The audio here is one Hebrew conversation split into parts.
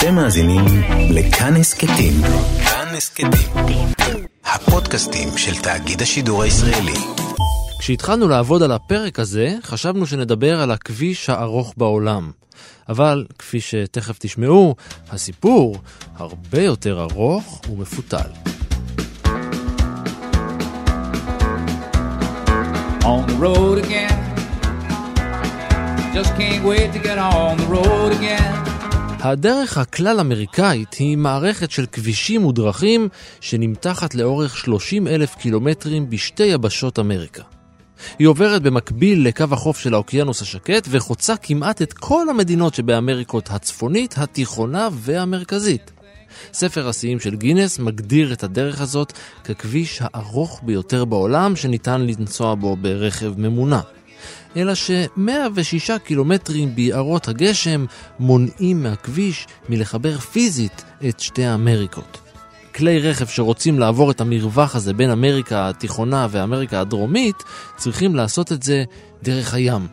אתם מאזינים לכאן הסכתים. כאן הסכתים. הפודקאסטים של תאגיד השידור הישראלי. כשהתחלנו לעבוד על הפרק הזה, חשבנו שנדבר על הכביש הארוך בעולם. אבל, כפי שתכף תשמעו, הסיפור הרבה יותר ארוך ומפותל. On the road again. Just can't wait to get on the road again. הדרך הכלל אמריקאית היא מערכת של כבישים ודרכים שנמתחת לאורך 30 אלף קילומטרים בשתי יבשות אמריקה. היא עוברת במקביל לקו החוף של האוקיינוס השקט וחוצה כמעט את כל המדינות שבאמריקות הצפונית, התיכונה והמרכזית. ספר השיאים של גינס מגדיר את הדרך הזאת ככביש הארוך ביותר בעולם שניתן לנסוע בו ברכב ממונע. אלא ש-106 קילומטרים ביערות הגשם מונעים מהכביש מלחבר פיזית את שתי האמריקות. כלי רכב שרוצים לעבור את המרווח הזה בין אמריקה התיכונה ואמריקה הדרומית צריכים לעשות את זה דרך הים.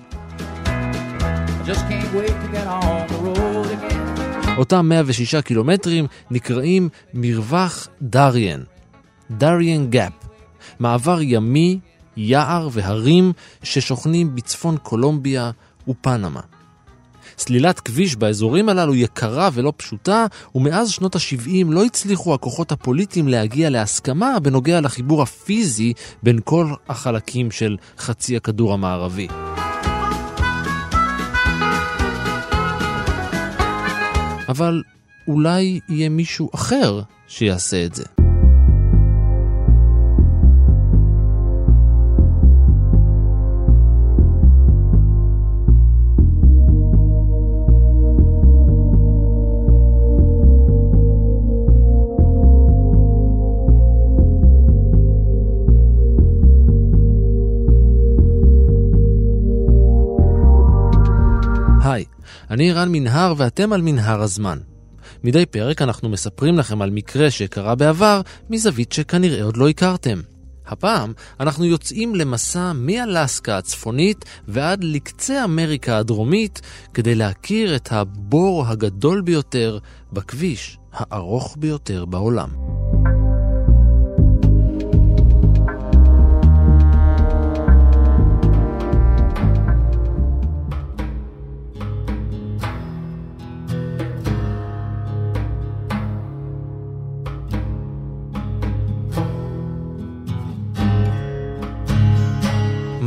אותם 106 קילומטרים נקראים מרווח דריאן, Darien Gap, מעבר ימי יער והרים ששוכנים בצפון קולומביה ופנמה. סלילת כביש באזורים הללו יקרה ולא פשוטה, ומאז שנות ה-70 לא הצליחו הכוחות הפוליטיים להגיע להסכמה בנוגע לחיבור הפיזי בין כל החלקים של חצי הכדור המערבי. אבל אולי יהיה מישהו אחר שיעשה את זה. אני רן מנהר ואתם על מנהר הזמן. מדי פרק אנחנו מספרים לכם על מקרה שקרה בעבר מזווית שכנראה עוד לא הכרתם. הפעם אנחנו יוצאים למסע מאלסקה הצפונית ועד לקצה אמריקה הדרומית כדי להכיר את הבור הגדול ביותר בכביש הארוך ביותר בעולם.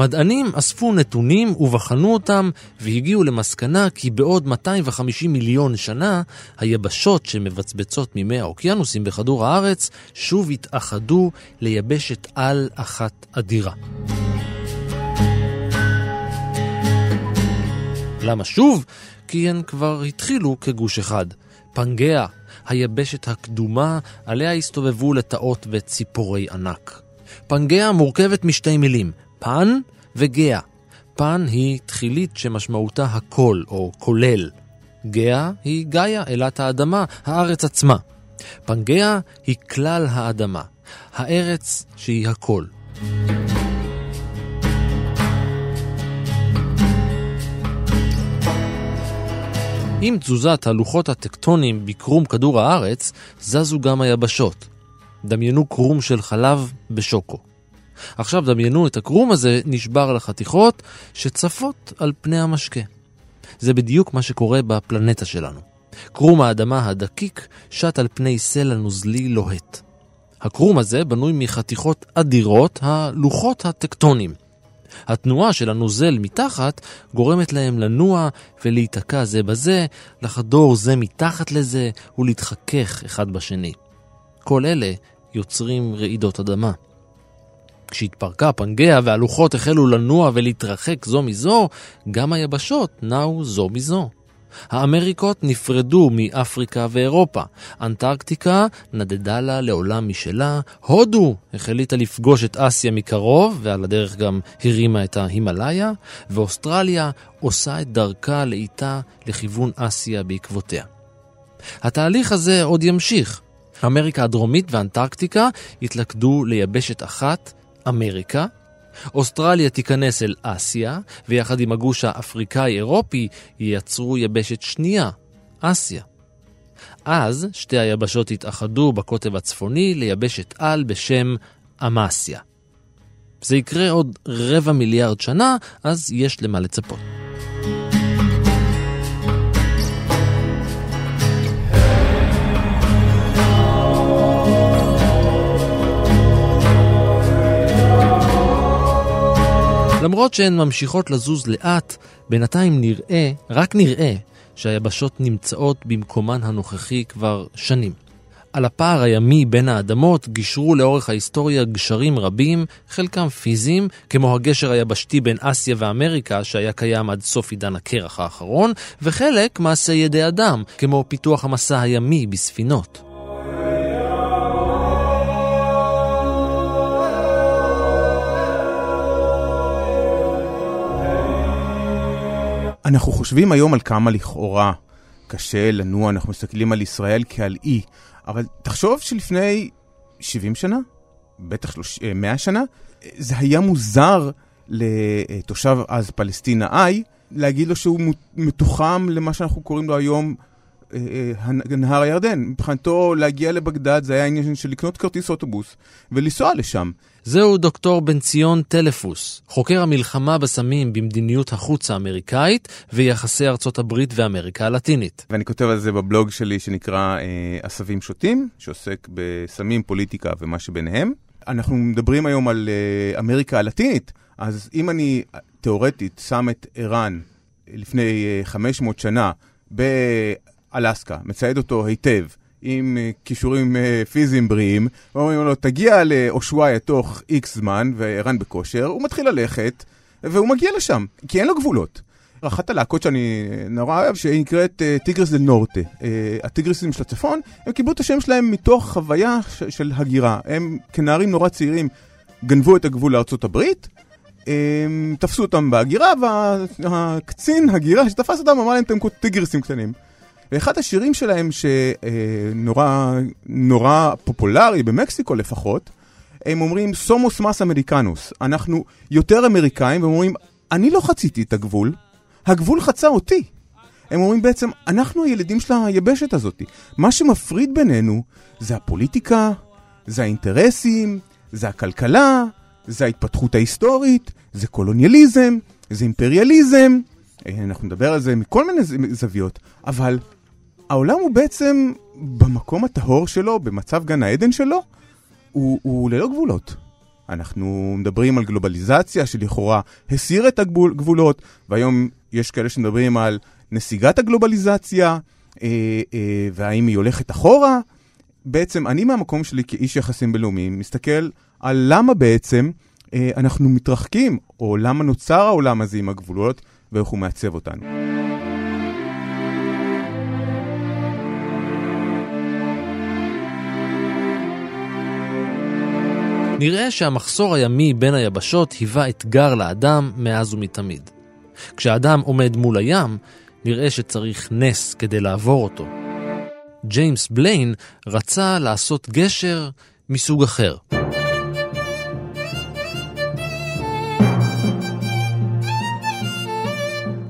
מדענים אספו נתונים ובחנו אותם והגיעו למסקנה כי בעוד 250 מיליון שנה היבשות שמבצבצות ממי האוקיינוסים בכדור הארץ שוב התאחדו ליבשת על אחת אדירה. למה שוב? כי הן כבר התחילו כגוש אחד. פנגea, היבשת הקדומה עליה הסתובבו לטאות וציפורי ענק. פנגea מורכבת משתי מילים, פן וגאה. פן היא תחילית שמשמעותה הכל או כולל. גאה היא גאיה, אלת האדמה, הארץ עצמה. פנגאה היא כלל האדמה, הארץ שהיא הכל. עם תזוזת הלוחות הטקטוניים בקרום כדור הארץ, זזו גם היבשות. דמיינו קרום של חלב בשוקו. עכשיו דמיינו את הקרום הזה נשבר לחתיכות שצפות על פני המשקה. זה בדיוק מה שקורה בפלנטה שלנו. קרום האדמה הדקיק שט על פני סלע נוזלי לוהט. הקרום הזה בנוי מחתיכות אדירות, הלוחות הטקטונים. התנועה של הנוזל מתחת גורמת להם לנוע ולהיתקע זה בזה, לחדור זה מתחת לזה ולהתחכך אחד בשני. כל אלה יוצרים רעידות אדמה. כשהתפרקה פנגea והלוחות החלו לנוע ולהתרחק זו מזו, גם היבשות נעו זו מזו. האמריקות נפרדו מאפריקה ואירופה, אנטרקטיקה נדדה לה לעולם משלה, הודו החליטה לפגוש את אסיה מקרוב, ועל הדרך גם הרימה את ההימאליה, ואוסטרליה עושה את דרכה לאיטה לכיוון אסיה בעקבותיה. התהליך הזה עוד ימשיך. אמריקה הדרומית ואנטרקטיקה יתלכדו ליבשת אחת, אמריקה, אוסטרליה תיכנס אל אסיה, ויחד עם הגוש האפריקאי-אירופי ייצרו יבשת שנייה, אסיה. אז שתי היבשות התאחדו בקוטב הצפוני ליבשת על בשם אמסיה. זה יקרה עוד רבע מיליארד שנה, אז יש למה לצפות. למרות שהן ממשיכות לזוז לאט, בינתיים נראה, רק נראה, שהיבשות נמצאות במקומן הנוכחי כבר שנים. על הפער הימי בין האדמות גישרו לאורך ההיסטוריה גשרים רבים, חלקם פיזיים, כמו הגשר היבשתי בין אסיה ואמריקה שהיה קיים עד סוף עידן הקרח האחרון, וחלק מעשי ידי אדם, כמו פיתוח המסע הימי בספינות. אנחנו חושבים היום על כמה לכאורה קשה לנוע, אנחנו מסתכלים על ישראל כעל אי, אבל תחשוב שלפני 70 שנה, בטח 100 שנה, זה היה מוזר לתושב אז פלסטינאי להגיד לו שהוא מתוחם למה שאנחנו קוראים לו היום אה, אה, נהר הירדן. מבחינתו להגיע לבגדד זה היה עניין של לקנות כרטיס אוטובוס ולנסוע לשם. זהו דוקטור בן ציון טלפוס, חוקר המלחמה בסמים במדיניות החוץ האמריקאית ויחסי ארצות הברית ואמריקה הלטינית. ואני כותב על זה בבלוג שלי שנקרא אה, עשבים שוטים, שעוסק בסמים, פוליטיקה ומה שביניהם. אנחנו מדברים היום על אה, אמריקה הלטינית, אז אם אני תאורטית שם את ערן לפני אה, 500 שנה באלסקה, מצייד אותו היטב, עם אה, כישורים אה, פיזיים בריאים, ואומרים לו, תגיע לאושוויה תוך איקס זמן, וערן בכושר, הוא מתחיל ללכת, והוא מגיע לשם, כי אין לו גבולות. אחת הלהקות שאני נורא אוהב, שהיא נקראת Tigres del Norte. הטיגרסים של הצפון, הם קיבלו את השם שלהם מתוך חוויה של הגירה. הם כנערים נורא צעירים גנבו את הגבול לארצות הברית, הם תפסו אותם בהגירה, והקצין הגירה שתפס אותם אמר להם, אתם טיגרסים קטנים. ואחד השירים שלהם שנורא נורא פופולרי, במקסיקו לפחות, הם אומרים somos más americanos, אנחנו יותר אמריקאים, והם אומרים, אני לא חציתי את הגבול, הגבול חצה אותי. הם אומרים בעצם, אנחנו הילדים של היבשת הזאת. מה שמפריד בינינו זה הפוליטיקה, זה האינטרסים, זה הכלכלה, זה ההתפתחות ההיסטורית, זה קולוניאליזם, זה אימפריאליזם, אנחנו נדבר על זה מכל מיני זוויות, אבל העולם הוא בעצם במקום הטהור שלו, במצב גן העדן שלו, הוא, הוא ללא גבולות. אנחנו מדברים על גלובליזציה שלכאורה הסיר את הגבולות, והיום יש כאלה שמדברים על נסיגת הגלובליזציה, אה, אה, והאם היא הולכת אחורה. בעצם אני מהמקום שלי כאיש יחסים בינלאומיים מסתכל על למה בעצם אה, אנחנו מתרחקים, או למה נוצר העולם הזה עם הגבולות, ואיך הוא מעצב אותנו. נראה שהמחסור הימי בין היבשות היווה אתגר לאדם מאז ומתמיד. כשאדם עומד מול הים, נראה שצריך נס כדי לעבור אותו. ג'יימס בליין רצה לעשות גשר מסוג אחר.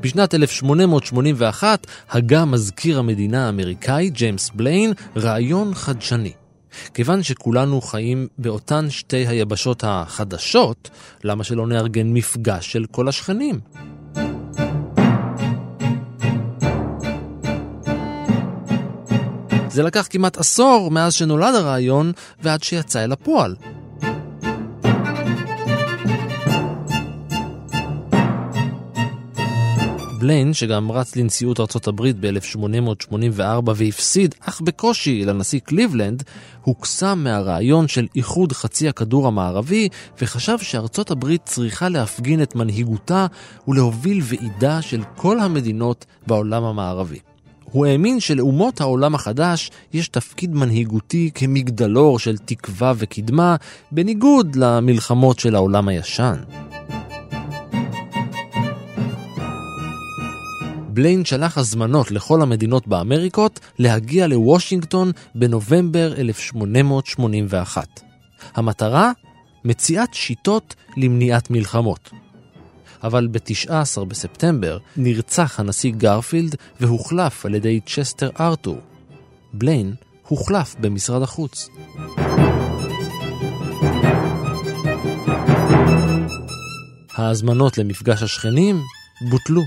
בשנת 1881 הגה מזכיר המדינה האמריקאי ג'יימס בליין רעיון חדשני. כיוון שכולנו חיים באותן שתי היבשות החדשות, למה שלא נארגן מפגש של כל השכנים? זה לקח כמעט עשור מאז שנולד הרעיון ועד שיצא אל הפועל. בליין, שגם רץ לנשיאות ארצות הברית ב-1884 והפסיד, אך בקושי, לנשיא קליבלנד, הוקסם מהרעיון של איחוד חצי הכדור המערבי, וחשב שארצות הברית צריכה להפגין את מנהיגותה ולהוביל ועידה של כל המדינות בעולם המערבי. הוא האמין שלאומות העולם החדש יש תפקיד מנהיגותי כמגדלור של תקווה וקדמה, בניגוד למלחמות של העולם הישן. בליין שלח הזמנות לכל המדינות באמריקות להגיע לוושינגטון בנובמבר 1881. המטרה? מציאת שיטות למניעת מלחמות. אבל ב-19 בספטמבר נרצח הנשיא גרפילד והוחלף על ידי צ'סטר ארתור. בליין הוחלף במשרד החוץ. ההזמנות למפגש השכנים בוטלו.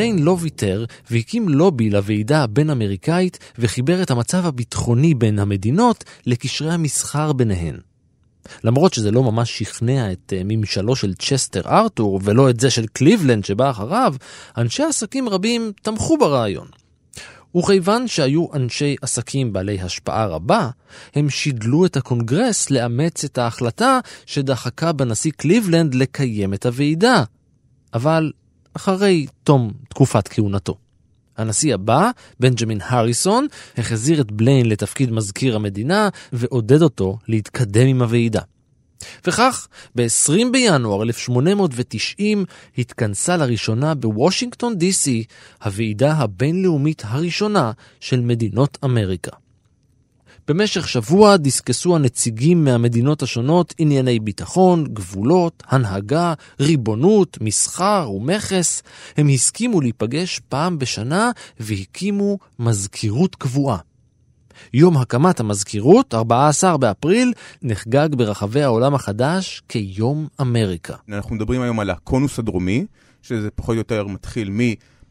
בליין לא ויתר והקים לובי לוועידה הבין-אמריקאית וחיבר את המצב הביטחוני בין המדינות לקשרי המסחר ביניהן. למרות שזה לא ממש שכנע את אה, ממשלו של צ'סטר ארתור ולא את זה של קליבלנד שבא אחריו, אנשי עסקים רבים תמכו ברעיון. וכיוון שהיו אנשי עסקים בעלי השפעה רבה, הם שידלו את הקונגרס לאמץ את ההחלטה שדחקה בנשיא קליבלנד לקיים את הוועידה. אבל אחרי תום תקופת כהונתו. הנשיא הבא, בנג'מין הריסון, החזיר את בליין לתפקיד מזכיר המדינה ועודד אותו להתקדם עם הוועידה. וכך, ב-20 בינואר 1890 התכנסה לראשונה בוושינגטון די.סי הוועידה הבינלאומית הראשונה של מדינות אמריקה. במשך שבוע דיסקסו הנציגים מהמדינות השונות ענייני ביטחון, גבולות, הנהגה, ריבונות, מסחר ומכס. הם הסכימו להיפגש פעם בשנה והקימו מזכירות קבועה. יום הקמת המזכירות, 14 באפריל, נחגג ברחבי העולם החדש כיום אמריקה. אנחנו מדברים היום על הקונוס הדרומי, שזה פחות או יותר מתחיל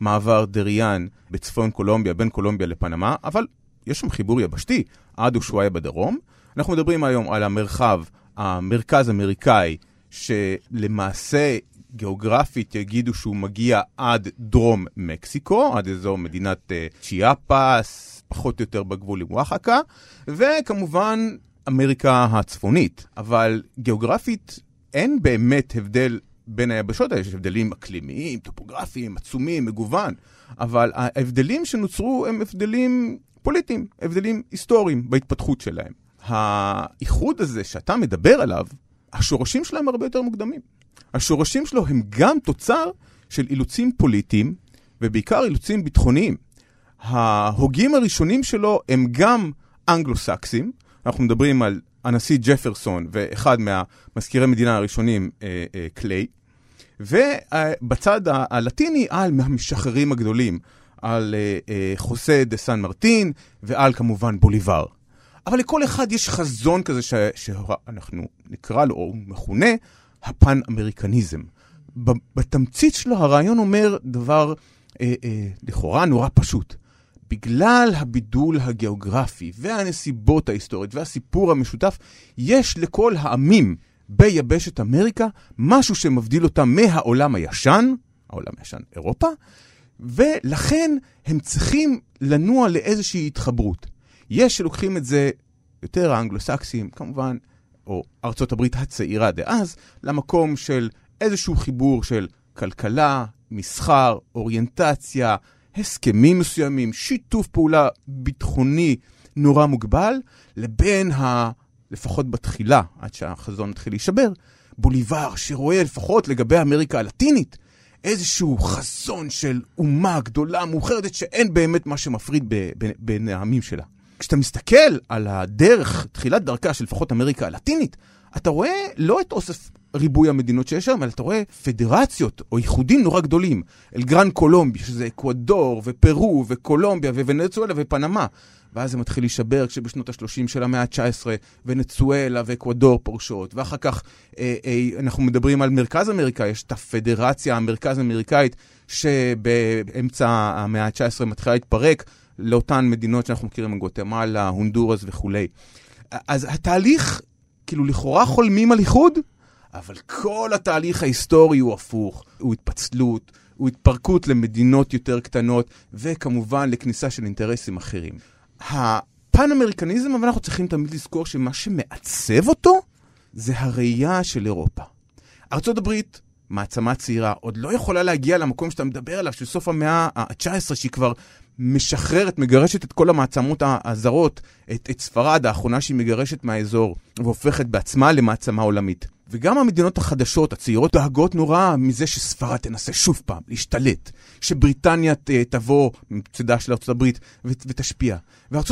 ממעבר דריאן בצפון קולומביה, בין קולומביה לפנמה, אבל יש שם חיבור יבשתי עד אושוויה בדרום. אנחנו מדברים היום על המרחב המרכז אמריקאי, שלמעשה גיאוגרפית יגידו שהוא מגיע עד דרום מקסיקו, עד אזור מדינת אה, צ'יאפס, פחות או יותר בגבול עם וואחקה, וכמובן אמריקה הצפונית. אבל גיאוגרפית אין באמת הבדל בין היבשות, יש הבדלים אקלימיים, טופוגרפיים, עצומים, מגוון, אבל ההבדלים שנוצרו הם הבדלים פוליטיים, הבדלים היסטוריים בהתפתחות שלהם. האיחוד הזה שאתה מדבר עליו, השורשים שלהם הרבה יותר מוקדמים. השורשים שלו הם גם תוצר של אילוצים פוליטיים, ובעיקר אילוצים ביטחוניים. ההוגים הראשונים שלו הם גם אנגלו-סקסים, אנחנו מדברים על הנשיא ג'פרסון ואחד מהמזכירי מדינה הראשונים, אה, אה, קליי, ובצד הלטיני על מהמשחררים הגדולים, על אה, אה, חוסה דה סן מרטין ועל כמובן בוליבר. אבל לכל אחד יש חזון כזה ש, שאנחנו נקרא לו, או מכונה, הפן-אמריקניזם. בתמצית שלו הרעיון אומר דבר אה, אה, לכאורה נורא פשוט. בגלל הבידול הגיאוגרפי והנסיבות ההיסטוריות והסיפור המשותף, יש לכל העמים ביבשת אמריקה משהו שמבדיל אותם מהעולם הישן, העולם הישן אירופה, ולכן הם צריכים לנוע לאיזושהי התחברות. יש שלוקחים את זה, יותר האנגלוסקסים כמובן, או ארצות הברית הצעירה דאז, למקום של איזשהו חיבור של כלכלה, מסחר, אוריינטציה, הסכמים מסוימים, שיתוף פעולה ביטחוני נורא מוגבל, לבין ה... לפחות בתחילה, עד שהחזון מתחיל להישבר, בוליבר, שרואה לפחות לגבי אמריקה הלטינית, איזשהו חזון של אומה גדולה, מאוחרת, שאין באמת מה שמפריד בין העמים שלה. כשאתה מסתכל על הדרך, תחילת דרכה של לפחות אמריקה הלטינית, אתה רואה לא את אוסף ריבוי המדינות שיש שם, אלא אתה רואה פדרציות או איחודים נורא גדולים. אל גרן קולומביה, שזה אקוודור ופרו וקולומביה וונצואלה ופנמה. ואז זה מתחיל להישבר כשבשנות ה-30 של המאה ה-19 ונצואלה ואקוודור פורשות, ואחר כך אה, אה, אנחנו מדברים על מרכז אמריקה, יש את הפדרציה המרכז האמריקאית שבאמצע המאה ה-19 מתחילה להתפרק לאותן מדינות שאנחנו מכירים, גוטמלה, הונדורס וכולי. אז התהליך, כאילו לכאורה חולמים על איחוד, אבל כל התהליך ההיסטורי הוא הפוך, הוא התפצלות, הוא התפרקות למדינות יותר קטנות, וכמובן לכניסה של אינטרסים אחרים. הפן-אמריקניזם, אבל אנחנו צריכים תמיד לזכור שמה שמעצב אותו זה הראייה של אירופה. ארצות הברית, מעצמה צעירה, עוד לא יכולה להגיע למקום שאתה מדבר עליו, של סוף המאה ה-19, שהיא כבר משחררת, מגרשת את כל המעצמות הזרות, את, את ספרד, האחרונה שהיא מגרשת מהאזור, והופכת בעצמה למעצמה עולמית. וגם המדינות החדשות, הצעירות, דאגות נורא מזה שספרד תנסה שוב פעם להשתלט, שבריטניה ת, תבוא מצדה של הברית ותשפיע.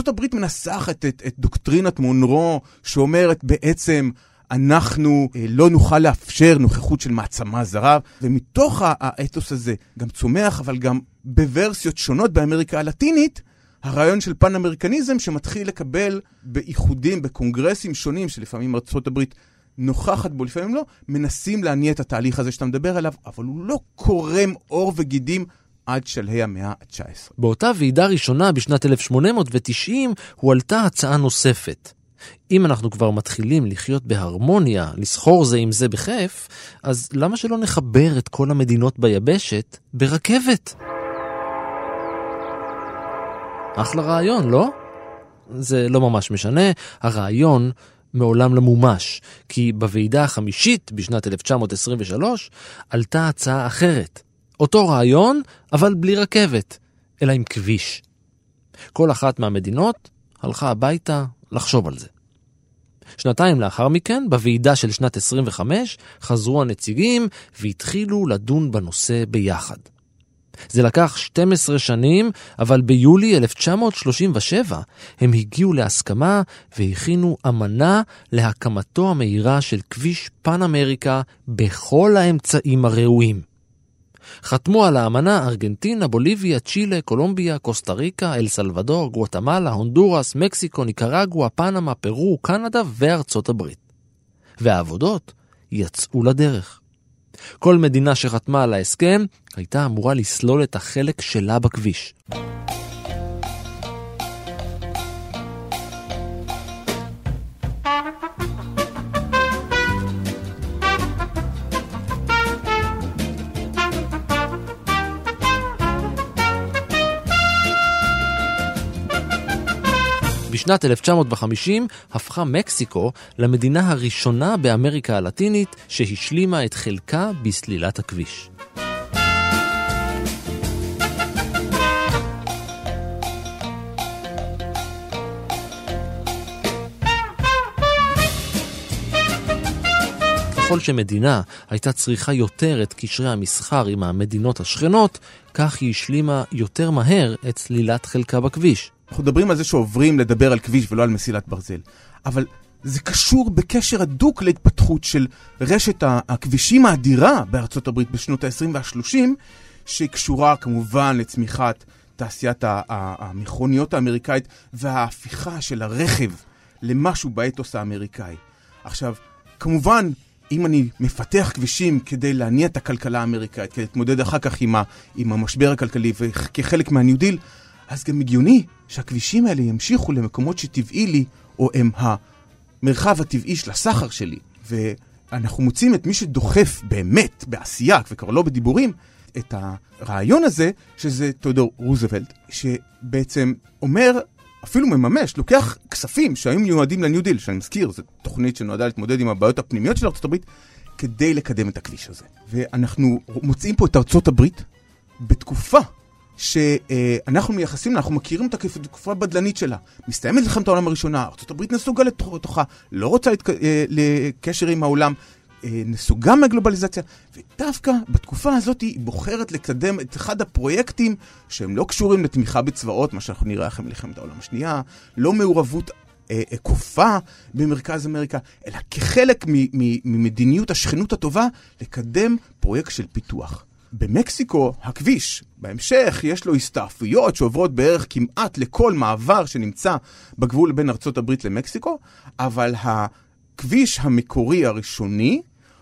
הברית מנסחת את, את דוקטרינת מונרו, שאומרת בעצם, אנחנו אה, לא נוכל לאפשר נוכחות של מעצמה זרה, ומתוך האתוס הזה גם צומח, אבל גם בוורסיות שונות באמריקה הלטינית, הרעיון של פן-אמריקניזם שמתחיל לקבל באיחודים, בקונגרסים שונים, שלפעמים ארה"ב נוכחת בו, לפעמים לא, מנסים להניע את התהליך הזה שאתה מדבר עליו, אבל הוא לא קורם עור וגידים עד שלהי המאה ה-19. באותה ועידה ראשונה בשנת 1890 הועלתה הצעה נוספת. אם אנחנו כבר מתחילים לחיות בהרמוניה, לסחור זה עם זה בכיף, אז למה שלא נחבר את כל המדינות ביבשת ברכבת? אחלה רעיון, לא? זה לא ממש משנה, הרעיון מעולם לא מומש, כי בוועידה החמישית בשנת 1923 עלתה הצעה אחרת. אותו רעיון, אבל בלי רכבת, אלא עם כביש. כל אחת מהמדינות הלכה הביתה לחשוב על זה. שנתיים לאחר מכן, בוועידה של שנת 25, חזרו הנציגים והתחילו לדון בנושא ביחד. זה לקח 12 שנים, אבל ביולי 1937 הם הגיעו להסכמה והכינו אמנה להקמתו המהירה של כביש פן אמריקה בכל האמצעים הראויים. חתמו על האמנה ארגנטינה, בוליביה, צ'ילה, קולומביה, קוסטה ריקה, אל סלבדור, גואטמלה, הונדורס, מקסיקו, ניקרגואה, פנמה, פרו, קנדה וארצות הברית. והעבודות יצאו לדרך. כל מדינה שחתמה על ההסכם הייתה אמורה לסלול את החלק שלה בכביש. בשנת 1950 הפכה מקסיקו למדינה הראשונה באמריקה הלטינית שהשלימה את חלקה בסלילת הכביש. ככל שמדינה הייתה צריכה יותר את קשרי המסחר עם המדינות השכנות, כך היא השלימה יותר מהר את סלילת חלקה בכביש. אנחנו מדברים על זה שעוברים לדבר על כביש ולא על מסילת ברזל, אבל זה קשור בקשר הדוק להתפתחות של רשת הכבישים האדירה בארצות הברית בשנות ה-20 וה-30, שקשורה כמובן לצמיחת תעשיית המכוניות האמריקאית וההפיכה של הרכב למשהו באתוס האמריקאי. עכשיו, כמובן, אם אני מפתח כבישים כדי להניע את הכלכלה האמריקאית, כדי להתמודד אחר כך עם, ה, עם המשבר הכלכלי וכחלק מהניו דיל, אז גם הגיוני שהכבישים האלה ימשיכו למקומות שטבעי לי, או הם המרחב הטבעי של הסחר שלי. ואנחנו מוצאים את מי שדוחף באמת, בעשייה, וכבר לא בדיבורים, את הרעיון הזה, שזה תודור רוזוולט, שבעצם אומר, אפילו מממש, לוקח כספים שהיו מיועדים לניו דיל, שאני מזכיר, זו תוכנית שנועדה להתמודד עם הבעיות הפנימיות של ארה"ב, כדי לקדם את הכביש הזה. ואנחנו מוצאים פה את ארצות הברית בתקופה שאנחנו מייחסים אנחנו מכירים אותה כתקופה בדלנית שלה. מסתיימת מלחמת העולם הראשונה, ארה"ב נסוגה לתוכה, לא רוצה לתק... אה, לקשר עם העולם, אה, נסוגה מהגלובליזציה, ודווקא בתקופה הזאת היא בוחרת לקדם את אחד הפרויקטים שהם לא קשורים לתמיכה בצבאות, מה שאנחנו נראה אחרי מלחמת העולם השנייה, לא מעורבות אה, כופה במרכז אמריקה, אלא כחלק ממדיניות השכנות הטובה, לקדם פרויקט של פיתוח. במקסיקו, הכביש, בהמשך יש לו הסתעפויות שעוברות בערך כמעט לכל מעבר שנמצא בגבול בין ארצות הברית למקסיקו, אבל הכביש המקורי הראשוני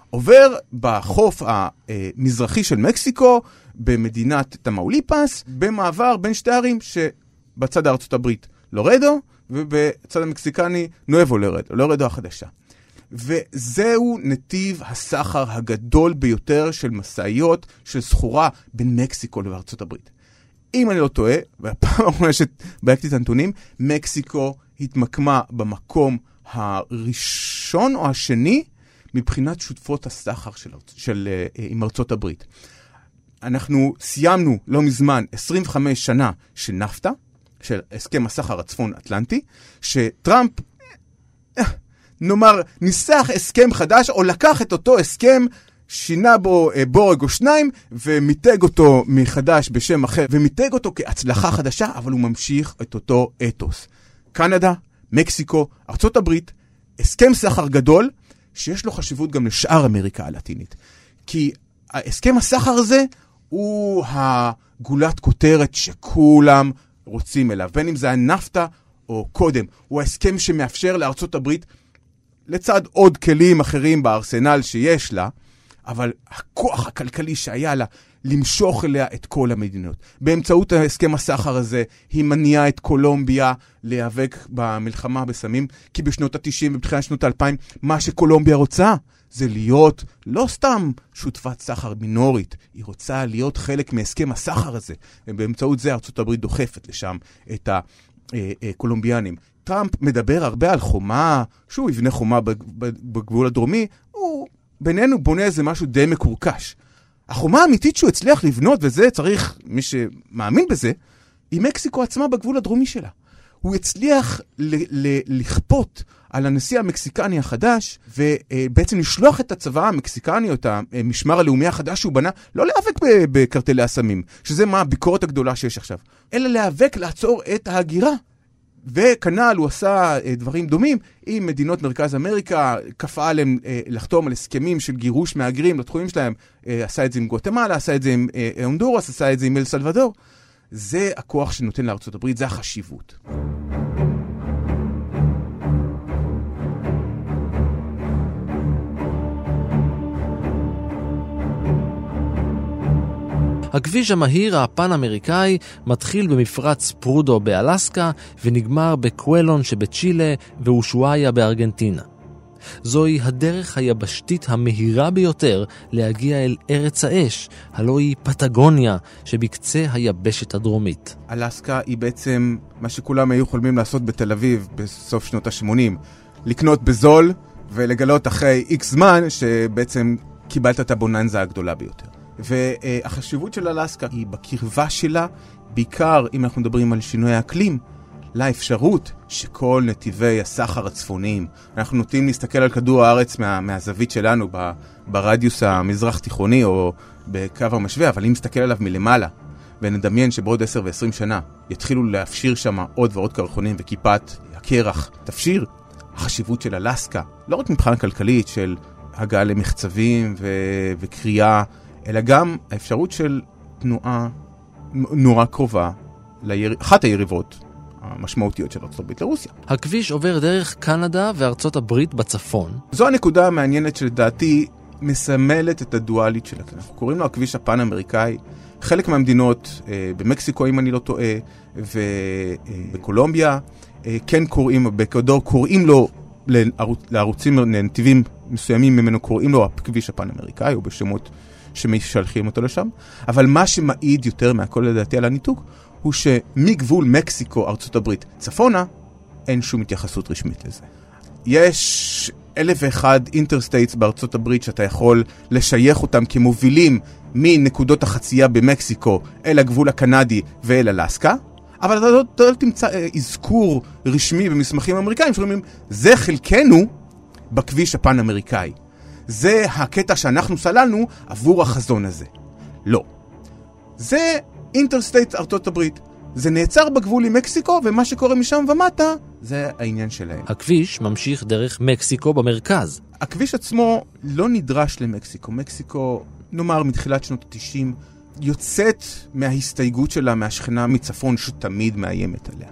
עובר בחוף המזרחי של מקסיקו, במדינת תמאוליפס, במעבר בין שתי ערים שבצד ארצות הברית לורדו, ובצד המקסיקני נואבו לורדו, לורדו החדשה. וזהו נתיב הסחר הגדול ביותר של משאיות של סחורה בין מקסיקו לארצות הברית. אם אני לא טועה, והפעם האחרונה שבדקתי את הנתונים, מקסיקו התמקמה במקום הראשון או השני מבחינת שותפות הסחר של, של, אה, עם ארצות הברית. אנחנו סיימנו לא מזמן 25 שנה של נפטה, של הסכם הסחר הצפון-אטלנטי, שטראמפ אה, נאמר, ניסח הסכם חדש, או לקח את אותו הסכם, שינה בו אה, בורג או שניים, ומיתג אותו מחדש בשם אחר, ומיתג אותו כהצלחה חדשה, אבל הוא ממשיך את אותו אתוס. קנדה, מקסיקו, ארצות הברית, הסכם סחר גדול, שיש לו חשיבות גם לשאר אמריקה הלטינית. כי הסכם הסחר הזה הוא הגולת כותרת שכולם רוצים אליו, בין אם זה הנפטה או קודם. הוא ההסכם שמאפשר לארצות הברית, לצד עוד כלים אחרים בארסנל שיש לה, אבל הכוח הכלכלי שהיה לה למשוך אליה את כל המדינות. באמצעות הסכם הסחר הזה, היא מניעה את קולומביה להיאבק במלחמה בסמים, כי בשנות ה-90 ובתחילת שנות ה-2000, מה שקולומביה רוצה זה להיות לא סתם שותפת סחר מינורית, היא רוצה להיות חלק מהסכם הסחר הזה, ובאמצעות זה הברית דוחפת לשם את הקולומביאנים. טראמפ מדבר הרבה על חומה, שהוא יבנה חומה בגבול הדרומי, הוא בינינו בונה איזה משהו די מקורקש. החומה האמיתית שהוא הצליח לבנות, וזה צריך, מי שמאמין בזה, היא מקסיקו עצמה בגבול הדרומי שלה. הוא הצליח לכפות על הנשיא המקסיקני החדש, ובעצם לשלוח את הצבא המקסיקני, או את המשמר הלאומי החדש שהוא בנה, לא להיאבק בקרטלי הסמים, שזה מה הביקורת הגדולה שיש עכשיו, אלא להיאבק לעצור את ההגירה. וכנ"ל הוא עשה אה, דברים דומים עם מדינות מרכז אמריקה, כפה עליהם אה, לחתום על הסכמים של גירוש מהגרים לתחומים שלהם, אה, עשה את זה עם גואטמלה, עשה את זה עם הונדורס, עשה את זה עם אל סלבדור. זה הכוח שנותן לארצות הברית, זה החשיבות. הכביש המהיר הפן-אמריקאי מתחיל במפרץ פרודו באלסקה ונגמר בקוולון שבצ'ילה ואושואיה בארגנטינה. זוהי הדרך היבשתית המהירה ביותר להגיע אל ארץ האש, הלא היא פטגוניה שבקצה היבשת הדרומית. אלסקה היא בעצם מה שכולם היו חולמים לעשות בתל אביב בסוף שנות ה-80. לקנות בזול ולגלות אחרי איקס זמן שבעצם קיבלת את הבוננזה הגדולה ביותר. והחשיבות של אלסקה היא בקרבה שלה, בעיקר אם אנחנו מדברים על שינוי האקלים, לאפשרות שכל נתיבי הסחר הצפוניים, אנחנו נוטים להסתכל על כדור הארץ מה, מהזווית שלנו ב, ברדיוס המזרח תיכוני או בקו המשווה, אבל אם נסתכל עליו מלמעלה ונדמיין שבעוד 10 ו-20 שנה יתחילו להפשיר שם עוד ועוד קרחונים וכיפת הקרח תפשיר, החשיבות של אלסקה, לא רק מבחינה כלכלית של הגעה למחצבים ו- וקריאה אלא גם האפשרות של תנועה נורא קרובה, לאחת היריבות המשמעותיות של ארצות הברית לרוסיה. הכביש עובר דרך קנדה וארצות הברית בצפון. זו הנקודה המעניינת שלדעתי מסמלת את הדואלית של הכביש. אנחנו קוראים לו הכביש הפן-אמריקאי. חלק מהמדינות, אה, במקסיקו אם אני לא טועה, ובקולומביה, אה, כן קוראים, באקוודור קוראים לו לערוצים, לנתיבים מסוימים ממנו קוראים לו הכביש הפן-אמריקאי, או בשמות שמשלחים אותו לשם, אבל מה שמעיד יותר מהכל לדעתי על הניתוק, הוא שמגבול מקסיקו, ארצות הברית, צפונה, אין שום התייחסות רשמית לזה. יש אלף ואחד interstates בארצות הברית שאתה יכול לשייך אותם כמובילים מנקודות החצייה במקסיקו אל הגבול הקנדי ואל אלסקה, אבל אתה לא, אתה לא תמצא אה, אזכור רשמי במסמכים אמריקאים שאומרים, זה חלקנו בכביש הפן-אמריקאי. זה הקטע שאנחנו סללנו עבור החזון הזה. לא. זה אינטרסטייט ארצות הברית. זה נעצר בגבול עם מקסיקו, ומה שקורה משם ומטה, זה העניין שלהם. הכביש ממשיך דרך מקסיקו במרכז. הכביש עצמו לא נדרש למקסיקו. מקסיקו, נאמר, מתחילת שנות ה-90, יוצאת מההסתייגות שלה מהשכנה מצפון שתמיד מאיימת עליה.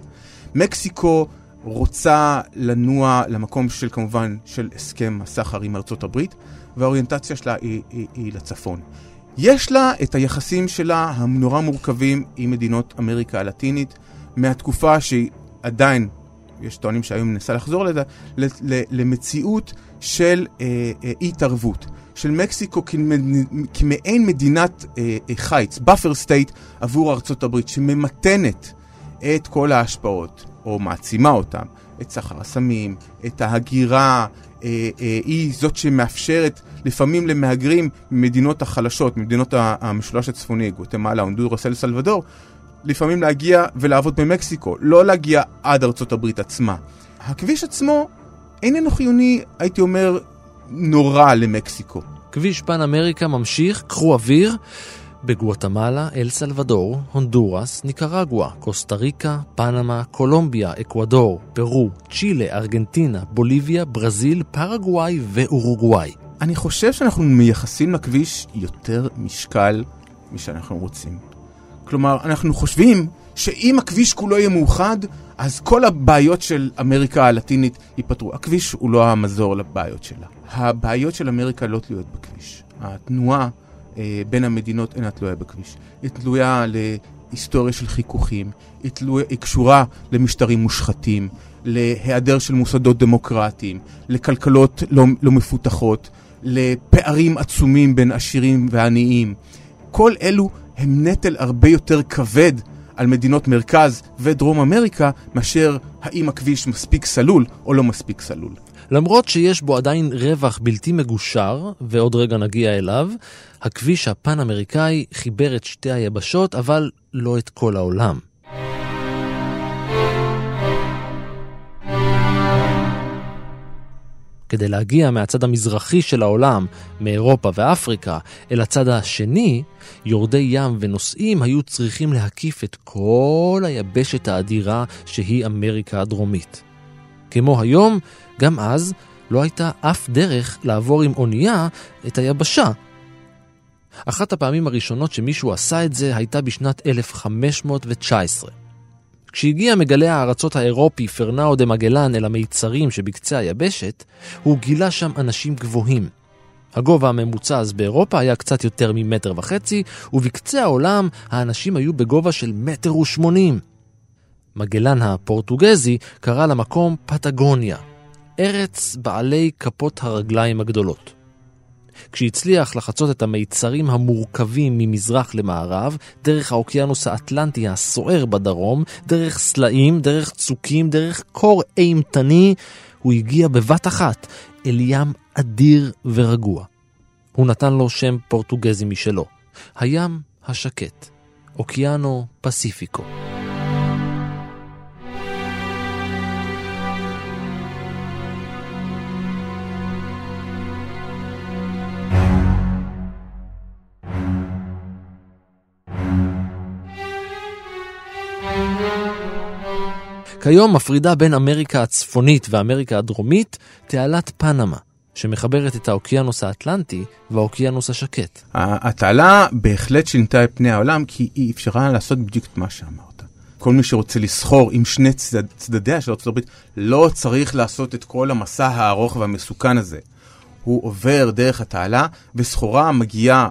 מקסיקו רוצה לנוע למקום של כמובן של הסכם הסחר עם ארצות הברית, והאוריינטציה שלה היא, היא, היא לצפון. יש לה את היחסים שלה הנורא מורכבים עם מדינות אמריקה הלטינית, מהתקופה שהיא עדיין, יש טוענים שהיום מנסה לחזור לזה, למציאות של אה, אה, התערבות. של מקסיקו כמעין מדינת אה, אה, חיץ, buffer state עבור ארצות הברית, שממתנת את כל ההשפעות. או מעצימה אותם, את סחר הסמים, את ההגירה, אה, אה, היא זאת שמאפשרת לפעמים למהגרים ממדינות החלשות, ממדינות המשולש הצפוני, גוטמלה, הונדורס, אל סלבדור, לפעמים להגיע ולעבוד במקסיקו, לא להגיע עד ארצות הברית עצמה. הכביש עצמו איננו חיוני, הייתי אומר, נורא למקסיקו. כביש פן אמריקה ממשיך, קחו אוויר. בגואטמלה, אל סלבדור, הונדורס, ניקרגואה, קוסטה ריקה, פנמה, קולומביה, אקוודור, פרו, צ'ילה, ארגנטינה, בוליביה, ברזיל, פרגוואי ואורוגוואי. אני חושב שאנחנו מייחסים לכביש יותר משקל משאנחנו רוצים. כלומר, אנחנו חושבים שאם הכביש כולו יהיה מאוחד, אז כל הבעיות של אמריקה הלטינית ייפתרו. הכביש הוא לא המזור לבעיות שלה. הבעיות של אמריקה לא תלויות בכביש. התנועה בין המדינות אינה תלויה בכביש. היא תלויה להיסטוריה של חיכוכים, היא, תלויה, היא קשורה למשטרים מושחתים, להיעדר של מוסדות דמוקרטיים, לכלכלות לא, לא מפותחות, לפערים עצומים בין עשירים ועניים. כל אלו הם נטל הרבה יותר כבד על מדינות מרכז ודרום אמריקה, מאשר האם הכביש מספיק סלול או לא מספיק סלול. למרות שיש בו עדיין רווח בלתי מגושר, ועוד רגע נגיע אליו, הכביש הפן-אמריקאי חיבר את שתי היבשות, אבל לא את כל העולם. כדי להגיע מהצד המזרחי של העולם, מאירופה ואפריקה, אל הצד השני, יורדי ים ונוסעים היו צריכים להקיף את כל היבשת האדירה שהיא אמריקה הדרומית. כמו היום, גם אז לא הייתה אף דרך לעבור עם אונייה את היבשה. אחת הפעמים הראשונות שמישהו עשה את זה הייתה בשנת 1519. כשהגיע מגלה הארצות האירופי פרנאו דה מגלן אל המיצרים שבקצה היבשת, הוא גילה שם אנשים גבוהים. הגובה הממוצע אז באירופה היה קצת יותר ממטר וחצי, ובקצה העולם האנשים היו בגובה של מטר ושמונים. מגלן הפורטוגזי קרא למקום פטגוניה, ארץ בעלי כפות הרגליים הגדולות. כשהצליח לחצות את המיצרים המורכבים ממזרח למערב, דרך האוקיינוס האטלנטי הסוער בדרום, דרך סלעים, דרך צוקים, דרך קור אימתני, הוא הגיע בבת אחת אל ים אדיר ורגוע. הוא נתן לו שם פורטוגזי משלו, הים השקט, אוקיאנו פסיפיקו. כיום מפרידה בין אמריקה הצפונית ואמריקה הדרומית תעלת פנמה, שמחברת את האוקיינוס האטלנטי והאוקיינוס השקט. התעלה בהחלט שינתה את פני העולם, כי היא אפשרה לעשות בדיוק את מה שאמרת. כל מי שרוצה לסחור עם שני צד, צדדיה של ארצות הברית, לא צריך לעשות את כל המסע הארוך והמסוכן הזה. הוא עובר דרך התעלה, וסחורה מגיעה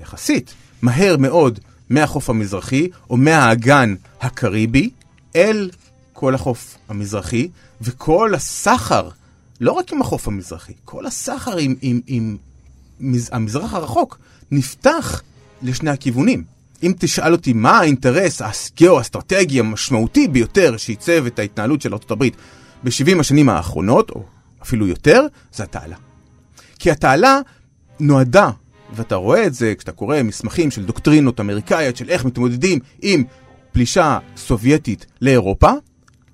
יחסית מהר מאוד מהחוף המזרחי או מהאגן הקריבי אל כל החוף המזרחי, וכל הסחר, לא רק עם החוף המזרחי, כל הסחר עם, עם, עם מז, המזרח הרחוק נפתח לשני הכיוונים. אם תשאל אותי מה האינטרס הגיאו-אסטרטגי המשמעותי ביותר שעיצב את ההתנהלות של ארה"ב ב-70 השנים האחרונות, או אפילו יותר, זה התעלה. כי התעלה נועדה, ואתה רואה את זה כשאתה קורא מסמכים של דוקטרינות אמריקאיות של איך מתמודדים עם פלישה סובייטית לאירופה,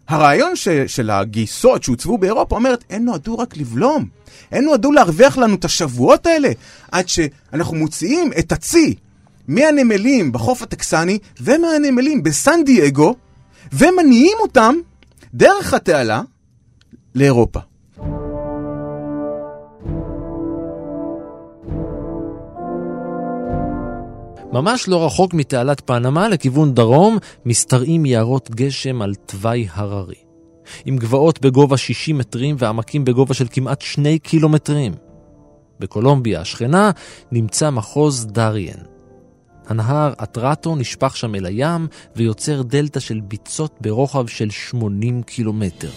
הרעיון ש, של הגיסות שהוצבו באירופה אומרת, הן נועדו רק לבלום. הן נועדו להרוויח לנו את השבועות האלה, עד שאנחנו מוציאים את הצי מהנמלים בחוף הטקסני ומהנמלים בסן דייגו, ומניעים אותם דרך התעלה לאירופה. ממש לא רחוק מתעלת פנמה, לכיוון דרום, משתרעים יערות גשם על תוואי הררי. עם גבעות בגובה 60 מטרים ועמקים בגובה של כמעט 2 קילומטרים. בקולומביה השכנה נמצא מחוז דריאן. הנהר אטרטו נשפך שם אל הים ויוצר דלתא של ביצות ברוחב של 80 קילומטר.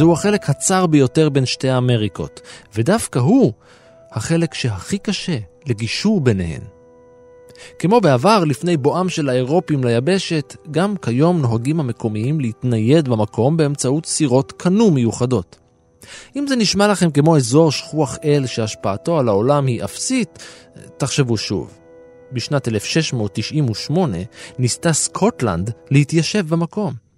זהו החלק הצר ביותר בין שתי האמריקות, ודווקא הוא החלק שהכי קשה לגישור ביניהן. כמו בעבר, לפני בואם של האירופים ליבשת, גם כיום נוהגים המקומיים להתנייד במקום באמצעות סירות קנו מיוחדות. אם זה נשמע לכם כמו אזור שכוח אל שהשפעתו על העולם היא אפסית, תחשבו שוב. בשנת 1698, ניסתה סקוטלנד להתיישב במקום.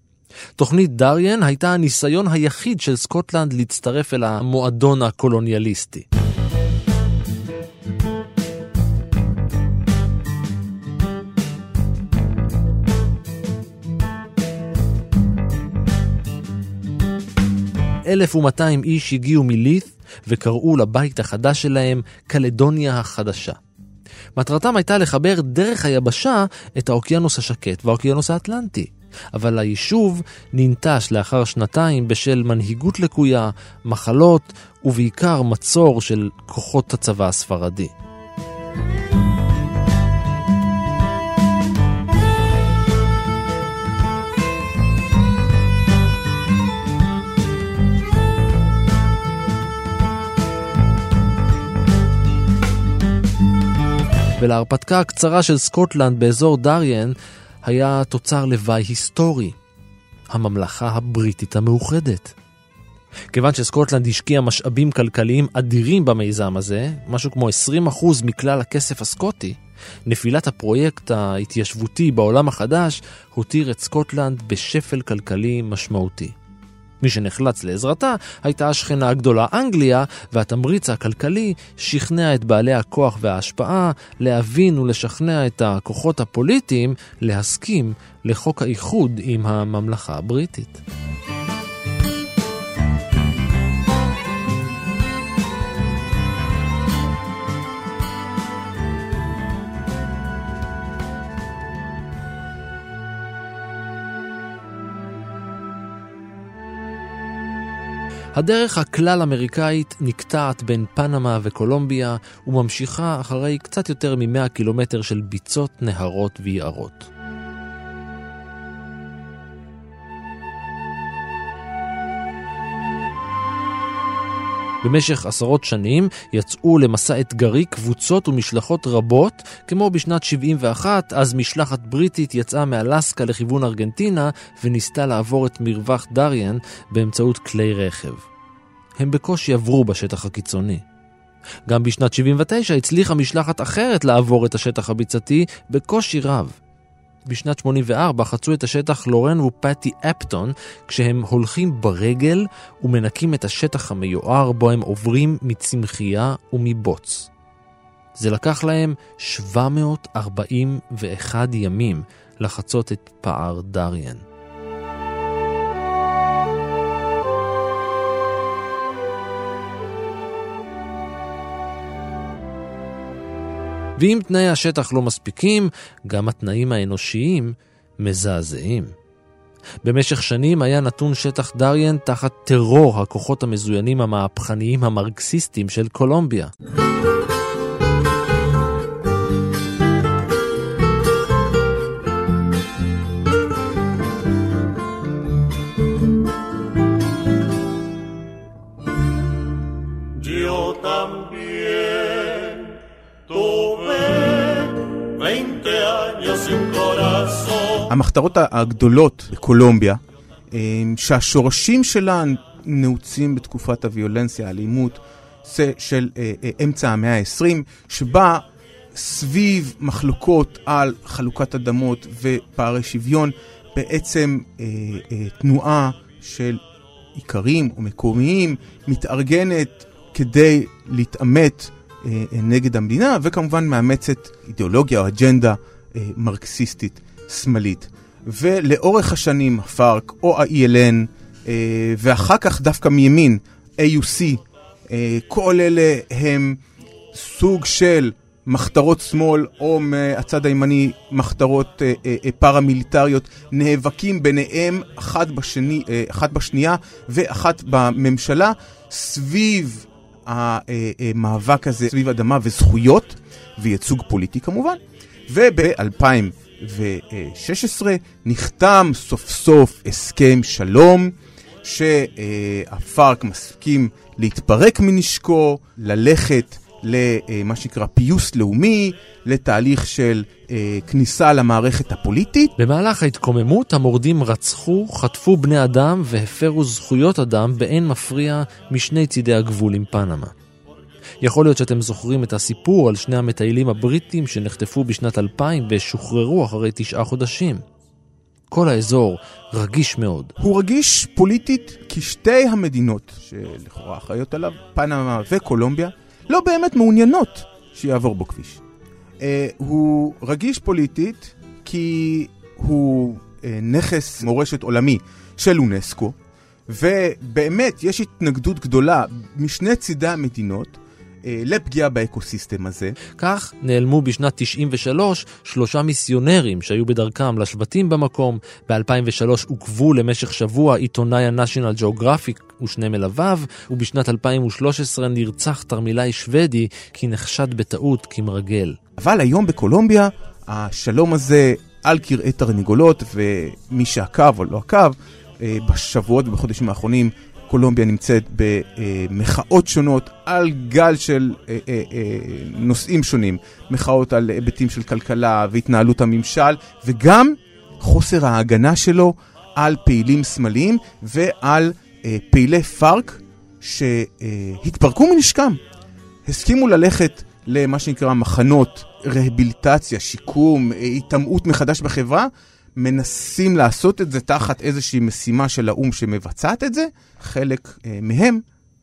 תוכנית דריאן הייתה הניסיון היחיד של סקוטלנד להצטרף אל המועדון הקולוניאליסטי. אלף ומאתיים איש הגיעו מלית וקראו לבית החדש שלהם קלדוניה החדשה. מטרתם הייתה לחבר דרך היבשה את האוקיינוס השקט והאוקיינוס האטלנטי. אבל היישוב ננטש לאחר שנתיים בשל מנהיגות לקויה, מחלות ובעיקר מצור של כוחות הצבא הספרדי. ולהרפתקה הקצרה של סקוטלנד באזור דריאן היה תוצר לוואי היסטורי, הממלכה הבריטית המאוחדת. כיוון שסקוטלנד השקיעה משאבים כלכליים אדירים במיזם הזה, משהו כמו 20% מכלל הכסף הסקוטי, נפילת הפרויקט ההתיישבותי בעולם החדש הותיר את סקוטלנד בשפל כלכלי משמעותי. מי שנחלץ לעזרתה הייתה השכנה הגדולה אנגליה, והתמריץ הכלכלי שכנע את בעלי הכוח וההשפעה להבין ולשכנע את הכוחות הפוליטיים להסכים לחוק האיחוד עם הממלכה הבריטית. הדרך הכלל-אמריקאית נקטעת בין פנמה וקולומביה וממשיכה אחרי קצת יותר מ-100 קילומטר של ביצות, נהרות ויערות. במשך עשרות שנים יצאו למסע אתגרי קבוצות ומשלחות רבות, כמו בשנת 71, אז משלחת בריטית יצאה מאלסקה לכיוון ארגנטינה וניסתה לעבור את מרווח דריאן באמצעות כלי רכב. הם בקושי עברו בשטח הקיצוני. גם בשנת 79 הצליחה משלחת אחרת לעבור את השטח הביצתי בקושי רב. בשנת 84 חצו את השטח לורן ופטי אפטון כשהם הולכים ברגל ומנקים את השטח המיוער בו הם עוברים מצמחייה ומבוץ. זה לקח להם 741 ימים לחצות את פער דריאן. ואם תנאי השטח לא מספיקים, גם התנאים האנושיים מזעזעים. במשך שנים היה נתון שטח דריאן תחת טרור הכוחות המזוינים המהפכניים המרקסיסטים של קולומביה. המחתרות הגדולות בקולומביה, אה, שהשורשים שלה נעוצים בתקופת הוויולנסיה, האלימות של אה, אה, אמצע המאה ה-20, שבה סביב מחלוקות על חלוקת אדמות ופערי שוויון, בעצם תנועה של איכרים או מקומיים מתארגנת כדי להתעמת נגד המדינה, וכמובן מאמצת אידיאולוגיה או אג'נדה מרקסיסטית. שמאלית. ולאורך השנים, פארק או ה-ELN, אה, ואחר כך דווקא מימין, AUC, אה, כל אלה הם סוג של מחתרות שמאל, או מהצד הימני מחתרות אה, אה, אה, פרמיליטריות, נאבקים ביניהם אחת, בשני, אה, אחת בשנייה ואחת בממשלה, סביב המאבק הזה, סביב אדמה וזכויות, וייצוג פוליטי כמובן. וב-2000 2016 נחתם סוף סוף הסכם שלום, שהפארק מסכים להתפרק מנשקו, ללכת למה שנקרא פיוס לאומי, לתהליך של אה, כניסה למערכת הפוליטית. במהלך ההתקוממות המורדים רצחו, חטפו בני אדם והפרו זכויות אדם באין מפריע משני צידי הגבול עם פנמה. יכול להיות שאתם זוכרים את הסיפור על שני המטיילים הבריטים שנחטפו בשנת 2000 ושוחררו אחרי תשעה חודשים. כל האזור רגיש מאוד. הוא רגיש פוליטית כי שתי המדינות שלכאורה אחראיות עליו, פנמה וקולומביה, לא באמת מעוניינות שיעבור בו כביש. אה, הוא רגיש פוליטית כי הוא אה, נכס מורשת עולמי של אונסקו, ובאמת יש התנגדות גדולה משני צידי המדינות לפגיעה באקוסיסטם הזה. כך נעלמו בשנת 93 שלושה מיסיונרים שהיו בדרכם לשבטים במקום. ב-2003 עוכבו למשך שבוע עיתונאי ה-National Geographic ושני מלוויו, ובשנת 2013 נרצח תרמילאי שוודי כי נחשד בטעות כמרגל. אבל היום בקולומביה השלום הזה על כרעי תרנגולות, ומי שעקב או לא עקב, אה, בשבועות ובחודשים האחרונים קולומביה נמצאת במחאות שונות על גל של אה, אה, נושאים שונים, מחאות על היבטים של כלכלה והתנהלות הממשל, וגם חוסר ההגנה שלו על פעילים שמאליים ועל פעילי פארק שהתפרקו מנשקם. הסכימו ללכת למה שנקרא מחנות רהביליטציה, שיקום, היטמעות מחדש בחברה, מנסים לעשות את זה תחת איזושהי משימה של האו"ם שמבצעת את זה, חלק אה, מהם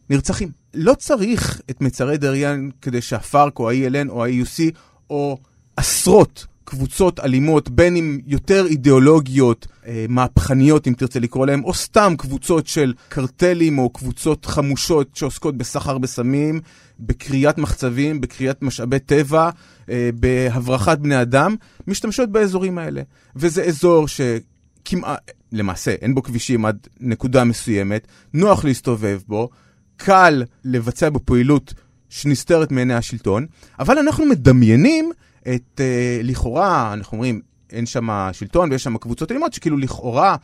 נרצחים. לא צריך את מצרי דריאן כדי שהפארק או ה-ELN או ה-EUC או עשרות קבוצות אלימות, בין אם יותר אידיאולוגיות, אה, מהפכניות אם תרצה לקרוא להן, או סתם קבוצות של קרטלים או קבוצות חמושות שעוסקות בסחר בסמים, בקריאת מחצבים, בקריאת משאבי טבע, אה, בהברחת בני אדם, משתמשות באזורים האלה. וזה אזור שכמעט, למעשה, אין בו כבישים עד נקודה מסוימת, נוח להסתובב בו, קל לבצע בו פעילות שנסתרת מעיני השלטון, אבל אנחנו מדמיינים את, uh, לכאורה, אנחנו אומרים, אין שם שלטון ויש שם קבוצות אלימות, שכאילו לכאורה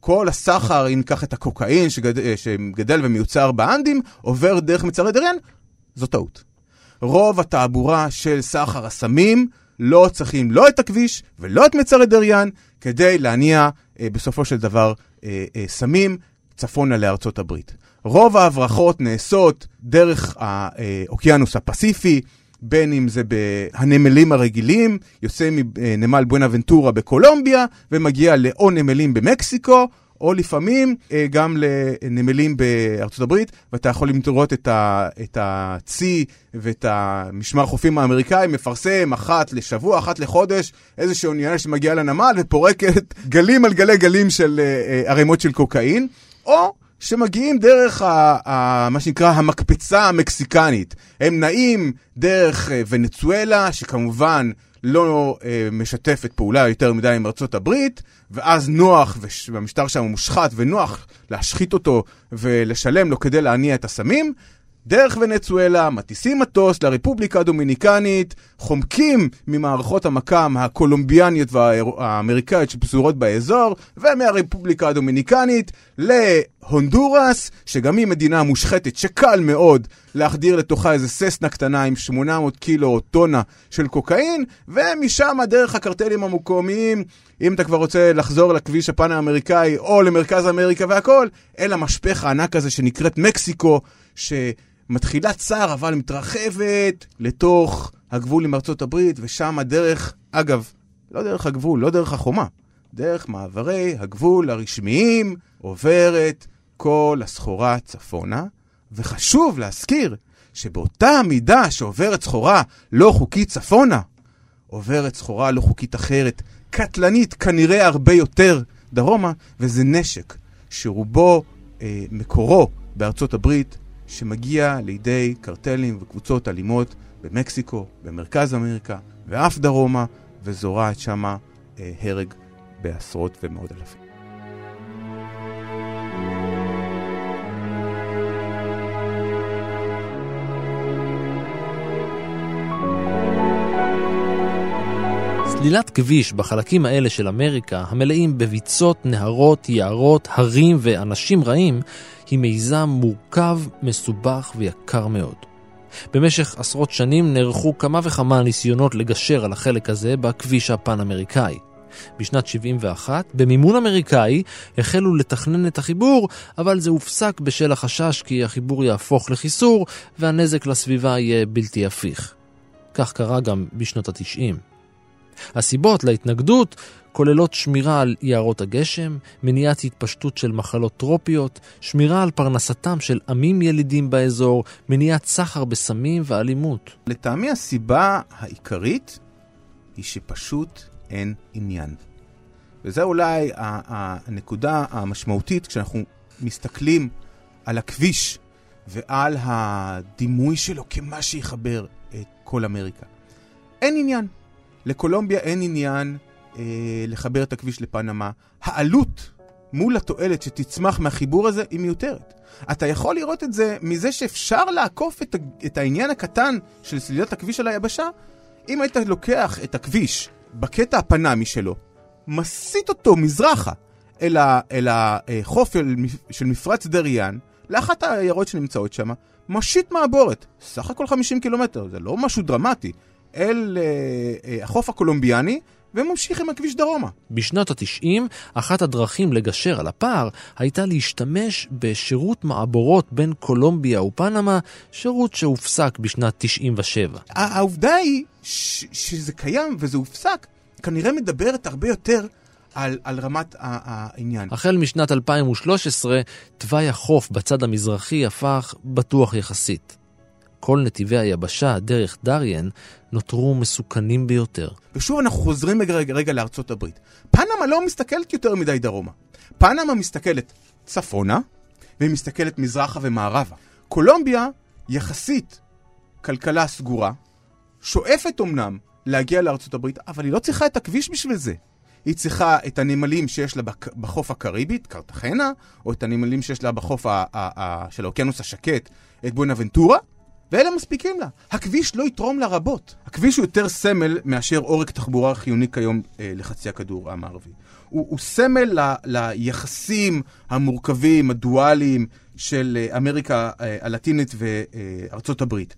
כל הסחר, אם ניקח את הקוקאין שגד... שגדל ומיוצר באנדים, עובר דרך מצרי דריאן, זו טעות. רוב התעבורה של סחר הסמים לא צריכים לא את הכביש ולא את מצרי דריאן כדי להניע אה, בסופו של דבר אה, אה, סמים צפונה לארצות הברית. רוב ההברחות נעשות דרך האוקיינוס הפסיפי, בין אם זה בהנמלים הרגילים, יוצא מנמל בואנה ונטורה בקולומביה ומגיע לאו נמלים במקסיקו, או לפעמים אה, גם לנמלים בארצות הברית, ואתה יכול לראות את, הצי ואת המשמר חופים האמריקאי מפרסם אחת לשבוע, אחת לחודש, איזושהי אונייה שמגיעה לנמל ופורקת גלים על גלי גלים של אה, אה, ערימות של קוקאין, או שמגיעים דרך ה, ה, מה שנקרא המקפצה המקסיקנית. הם נעים דרך ונצואלה, שכמובן לא משתפת פעולה יותר מדי עם ארצות הברית, ואז נוח, והמשטר שם מושחת, ונוח להשחית אותו ולשלם לו כדי להניע את הסמים. דרך ונצואלה, מטיסים מטוס לרפובליקה הדומיניקנית, חומקים ממערכות המקם הקולומביאניות והאמריקאיות שפזורות באזור, ומהרפובליקה הדומיניקנית להונדורס, שגם היא מדינה מושחתת שקל מאוד להחדיר לתוכה איזה ססנה קטנה עם 800 קילו או טונה של קוקאין, ומשם דרך הקרטלים המקומיים, אם אתה כבר רוצה לחזור לכביש הפן האמריקאי או למרכז אמריקה והכל, אל המשפך הענק הזה שנקראת מקסיקו, ש... מתחילה צר, אבל מתרחבת לתוך הגבול עם ארצות הברית, ושם הדרך, אגב, לא דרך הגבול, לא דרך החומה, דרך מעברי הגבול הרשמיים, עוברת כל הסחורה צפונה, וחשוב להזכיר שבאותה מידה שעוברת סחורה לא חוקית צפונה, עוברת סחורה לא חוקית אחרת, קטלנית כנראה הרבה יותר דרומה, וזה נשק שרובו אה, מקורו בארצות הברית, שמגיע לידי קרטלים וקבוצות אלימות במקסיקו, במרכז אמריקה ואף דרומה, וזורעת שמה אה, הרג בעשרות ומאות אלפים. סלילת כביש בחלקים האלה של אמריקה, המלאים בביצות, נהרות, יערות, הרים ואנשים רעים, היא מיזם מורכב, מסובך ויקר מאוד. במשך עשרות שנים נערכו כמה וכמה ניסיונות לגשר על החלק הזה בכביש הפן-אמריקאי. בשנת 71, במימון אמריקאי, החלו לתכנן את החיבור, אבל זה הופסק בשל החשש כי החיבור יהפוך לחיסור והנזק לסביבה יהיה בלתי הפיך. כך קרה גם בשנות ה-90. הסיבות להתנגדות כוללות שמירה על יערות הגשם, מניעת התפשטות של מחלות טרופיות, שמירה על פרנסתם של עמים ילידים באזור, מניעת סחר בסמים ואלימות. לטעמי הסיבה העיקרית היא שפשוט אין עניין. וזו אולי הנקודה המשמעותית כשאנחנו מסתכלים על הכביש ועל הדימוי שלו כמה שיחבר את כל אמריקה. אין עניין. לקולומביה אין עניין אה, לחבר את הכביש לפנמה. העלות מול התועלת שתצמח מהחיבור הזה היא מיותרת. אתה יכול לראות את זה מזה שאפשר לעקוף את, את העניין הקטן של סלילת הכביש על היבשה. אם היית לוקח את הכביש בקטע הפנמי שלו, מסיט אותו מזרחה אל, ה, אל החוף של מפרץ דריאן, לאחת העיירות שנמצאות שם, משיט מעבורת, סך הכל 50 קילומטר, זה לא משהו דרמטי, אל אה, אה, החוף הקולומביאני, וממשיך עם הכביש דרומה. בשנות ה-90, אחת הדרכים לגשר על הפער הייתה להשתמש בשירות מעבורות בין קולומביה ופנמה, שירות שהופסק בשנת 97. העובדה היא ש- שזה קיים וזה הופסק, כנראה מדברת הרבה יותר על, על רמת העניין. החל משנת 2013, תוואי החוף בצד המזרחי הפך בטוח יחסית. כל נתיבי היבשה דרך דריאן נותרו מסוכנים ביותר. ושוב אנחנו חוזרים רגע, רגע, רגע לארצות הברית. פנמה לא מסתכלת יותר מדי דרומה. פנמה מסתכלת צפונה, והיא מסתכלת מזרחה ומערבה. קולומביה, יחסית כלכלה סגורה, שואפת אמנם להגיע לארצות הברית, אבל היא לא צריכה את הכביש בשביל זה. היא צריכה את הנמלים שיש לה בחוף הקריבית, קרטחנה, או את הנמלים שיש לה בחוף ה- ה- ה- של האוקיינוס השקט, את בואנבנטורה, ואלה מספיקים לה. הכביש לא יתרום לה רבות. הכביש הוא יותר סמל מאשר עורק תחבורה חיוני כיום אה, לחצי הכדור המערבי. הוא, הוא סמל ל, ליחסים המורכבים, הדואליים של אה, אמריקה אה, הלטינית וארצות הברית.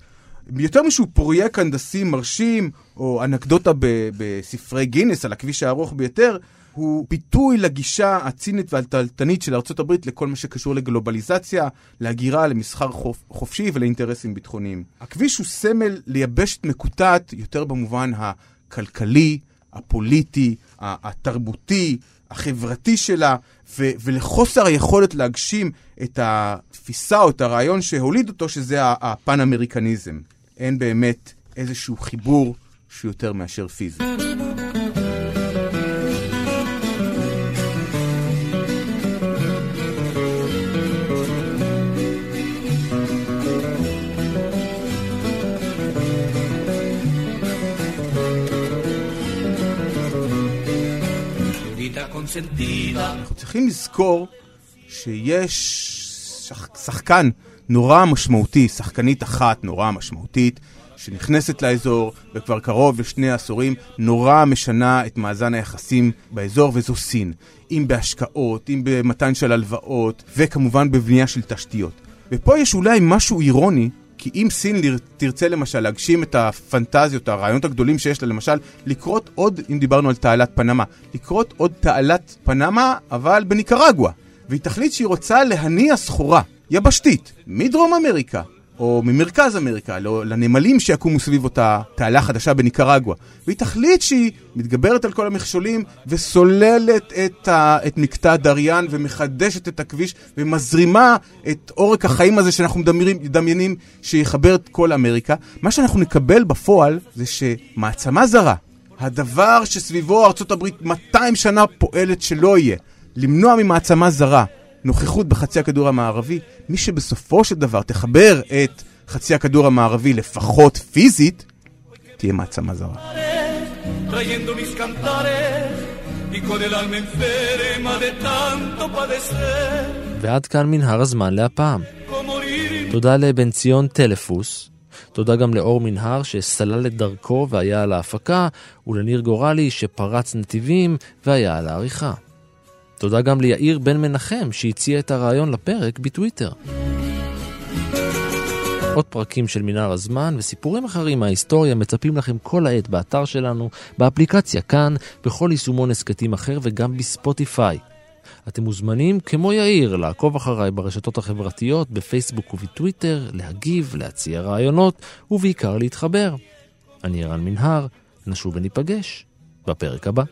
יותר משהו פרויקט הנדסי מרשים, או אנקדוטה בספרי גינס על הכביש הארוך ביותר, הוא ביטוי לגישה הצינית והתלתנית של ארה"ב לכל מה שקשור לגלובליזציה, להגירה, למסחר חופ, חופשי ולאינטרסים ביטחוניים. הכביש הוא סמל ליבשת מקוטעת יותר במובן הכלכלי, הפוליטי, התרבותי, החברתי שלה, ו- ולחוסר היכולת להגשים את התפיסה או את הרעיון שהוליד אותו, שזה הפן-אמריקניזם. אין באמת איזשהו חיבור שהוא יותר מאשר פיזי. אנחנו צריכים לזכור שיש שחקן נורא משמעותי, שחקנית אחת נורא משמעותית, שנכנסת לאזור וכבר קרוב לשני עשורים נורא משנה את מאזן היחסים באזור, וזו סין. אם בהשקעות, אם במתן של הלוואות, וכמובן בבנייה של תשתיות. ופה יש אולי משהו אירוני כי אם סין תרצה למשל להגשים את הפנטזיות, הרעיונות הגדולים שיש לה, למשל, לקרות עוד, אם דיברנו על תעלת פנמה, לקרות עוד תעלת פנמה, אבל בניקרגואה. והיא תחליט שהיא רוצה להניע סחורה יבשתית מדרום אמריקה או ממרכז אמריקה, לא, לנמלים שיקומו סביב אותה תעלה חדשה בניקרגואה. והיא תחליט שהיא מתגברת על כל המכשולים וסוללת את, ה, את מקטע דריאן ומחדשת את הכביש ומזרימה את עורק החיים הזה שאנחנו מדמיינים, מדמיינים שיחבר את כל אמריקה. מה שאנחנו נקבל בפועל זה שמעצמה זרה, הדבר שסביבו ארה"ב 200 שנה פועלת שלא יהיה, למנוע ממעצמה זרה נוכחות בחצי הכדור המערבי, מי שבסופו של דבר תחבר את חצי הכדור המערבי לפחות פיזית, תהיה מעצמה זרה. ועד כאן מנהר הזמן להפעם. תודה לבן ציון טלפוס, תודה גם לאור מנהר שסלל את דרכו והיה על ההפקה, ולניר גורלי שפרץ נתיבים והיה על העריכה. תודה גם ליאיר בן מנחם שהציע את הרעיון לפרק בטוויטר. עוד פרקים של מנהר הזמן וסיפורים אחרים מההיסטוריה מצפים לכם כל העת באתר שלנו, באפליקציה כאן, בכל יישומון הסכתים אחר וגם בספוטיפיי. אתם מוזמנים, כמו יאיר, לעקוב אחריי ברשתות החברתיות, בפייסבוק ובטוויטר, להגיב, להציע רעיונות, ובעיקר להתחבר. אני ערן מנהר, נשוב וניפגש בפרק הבא.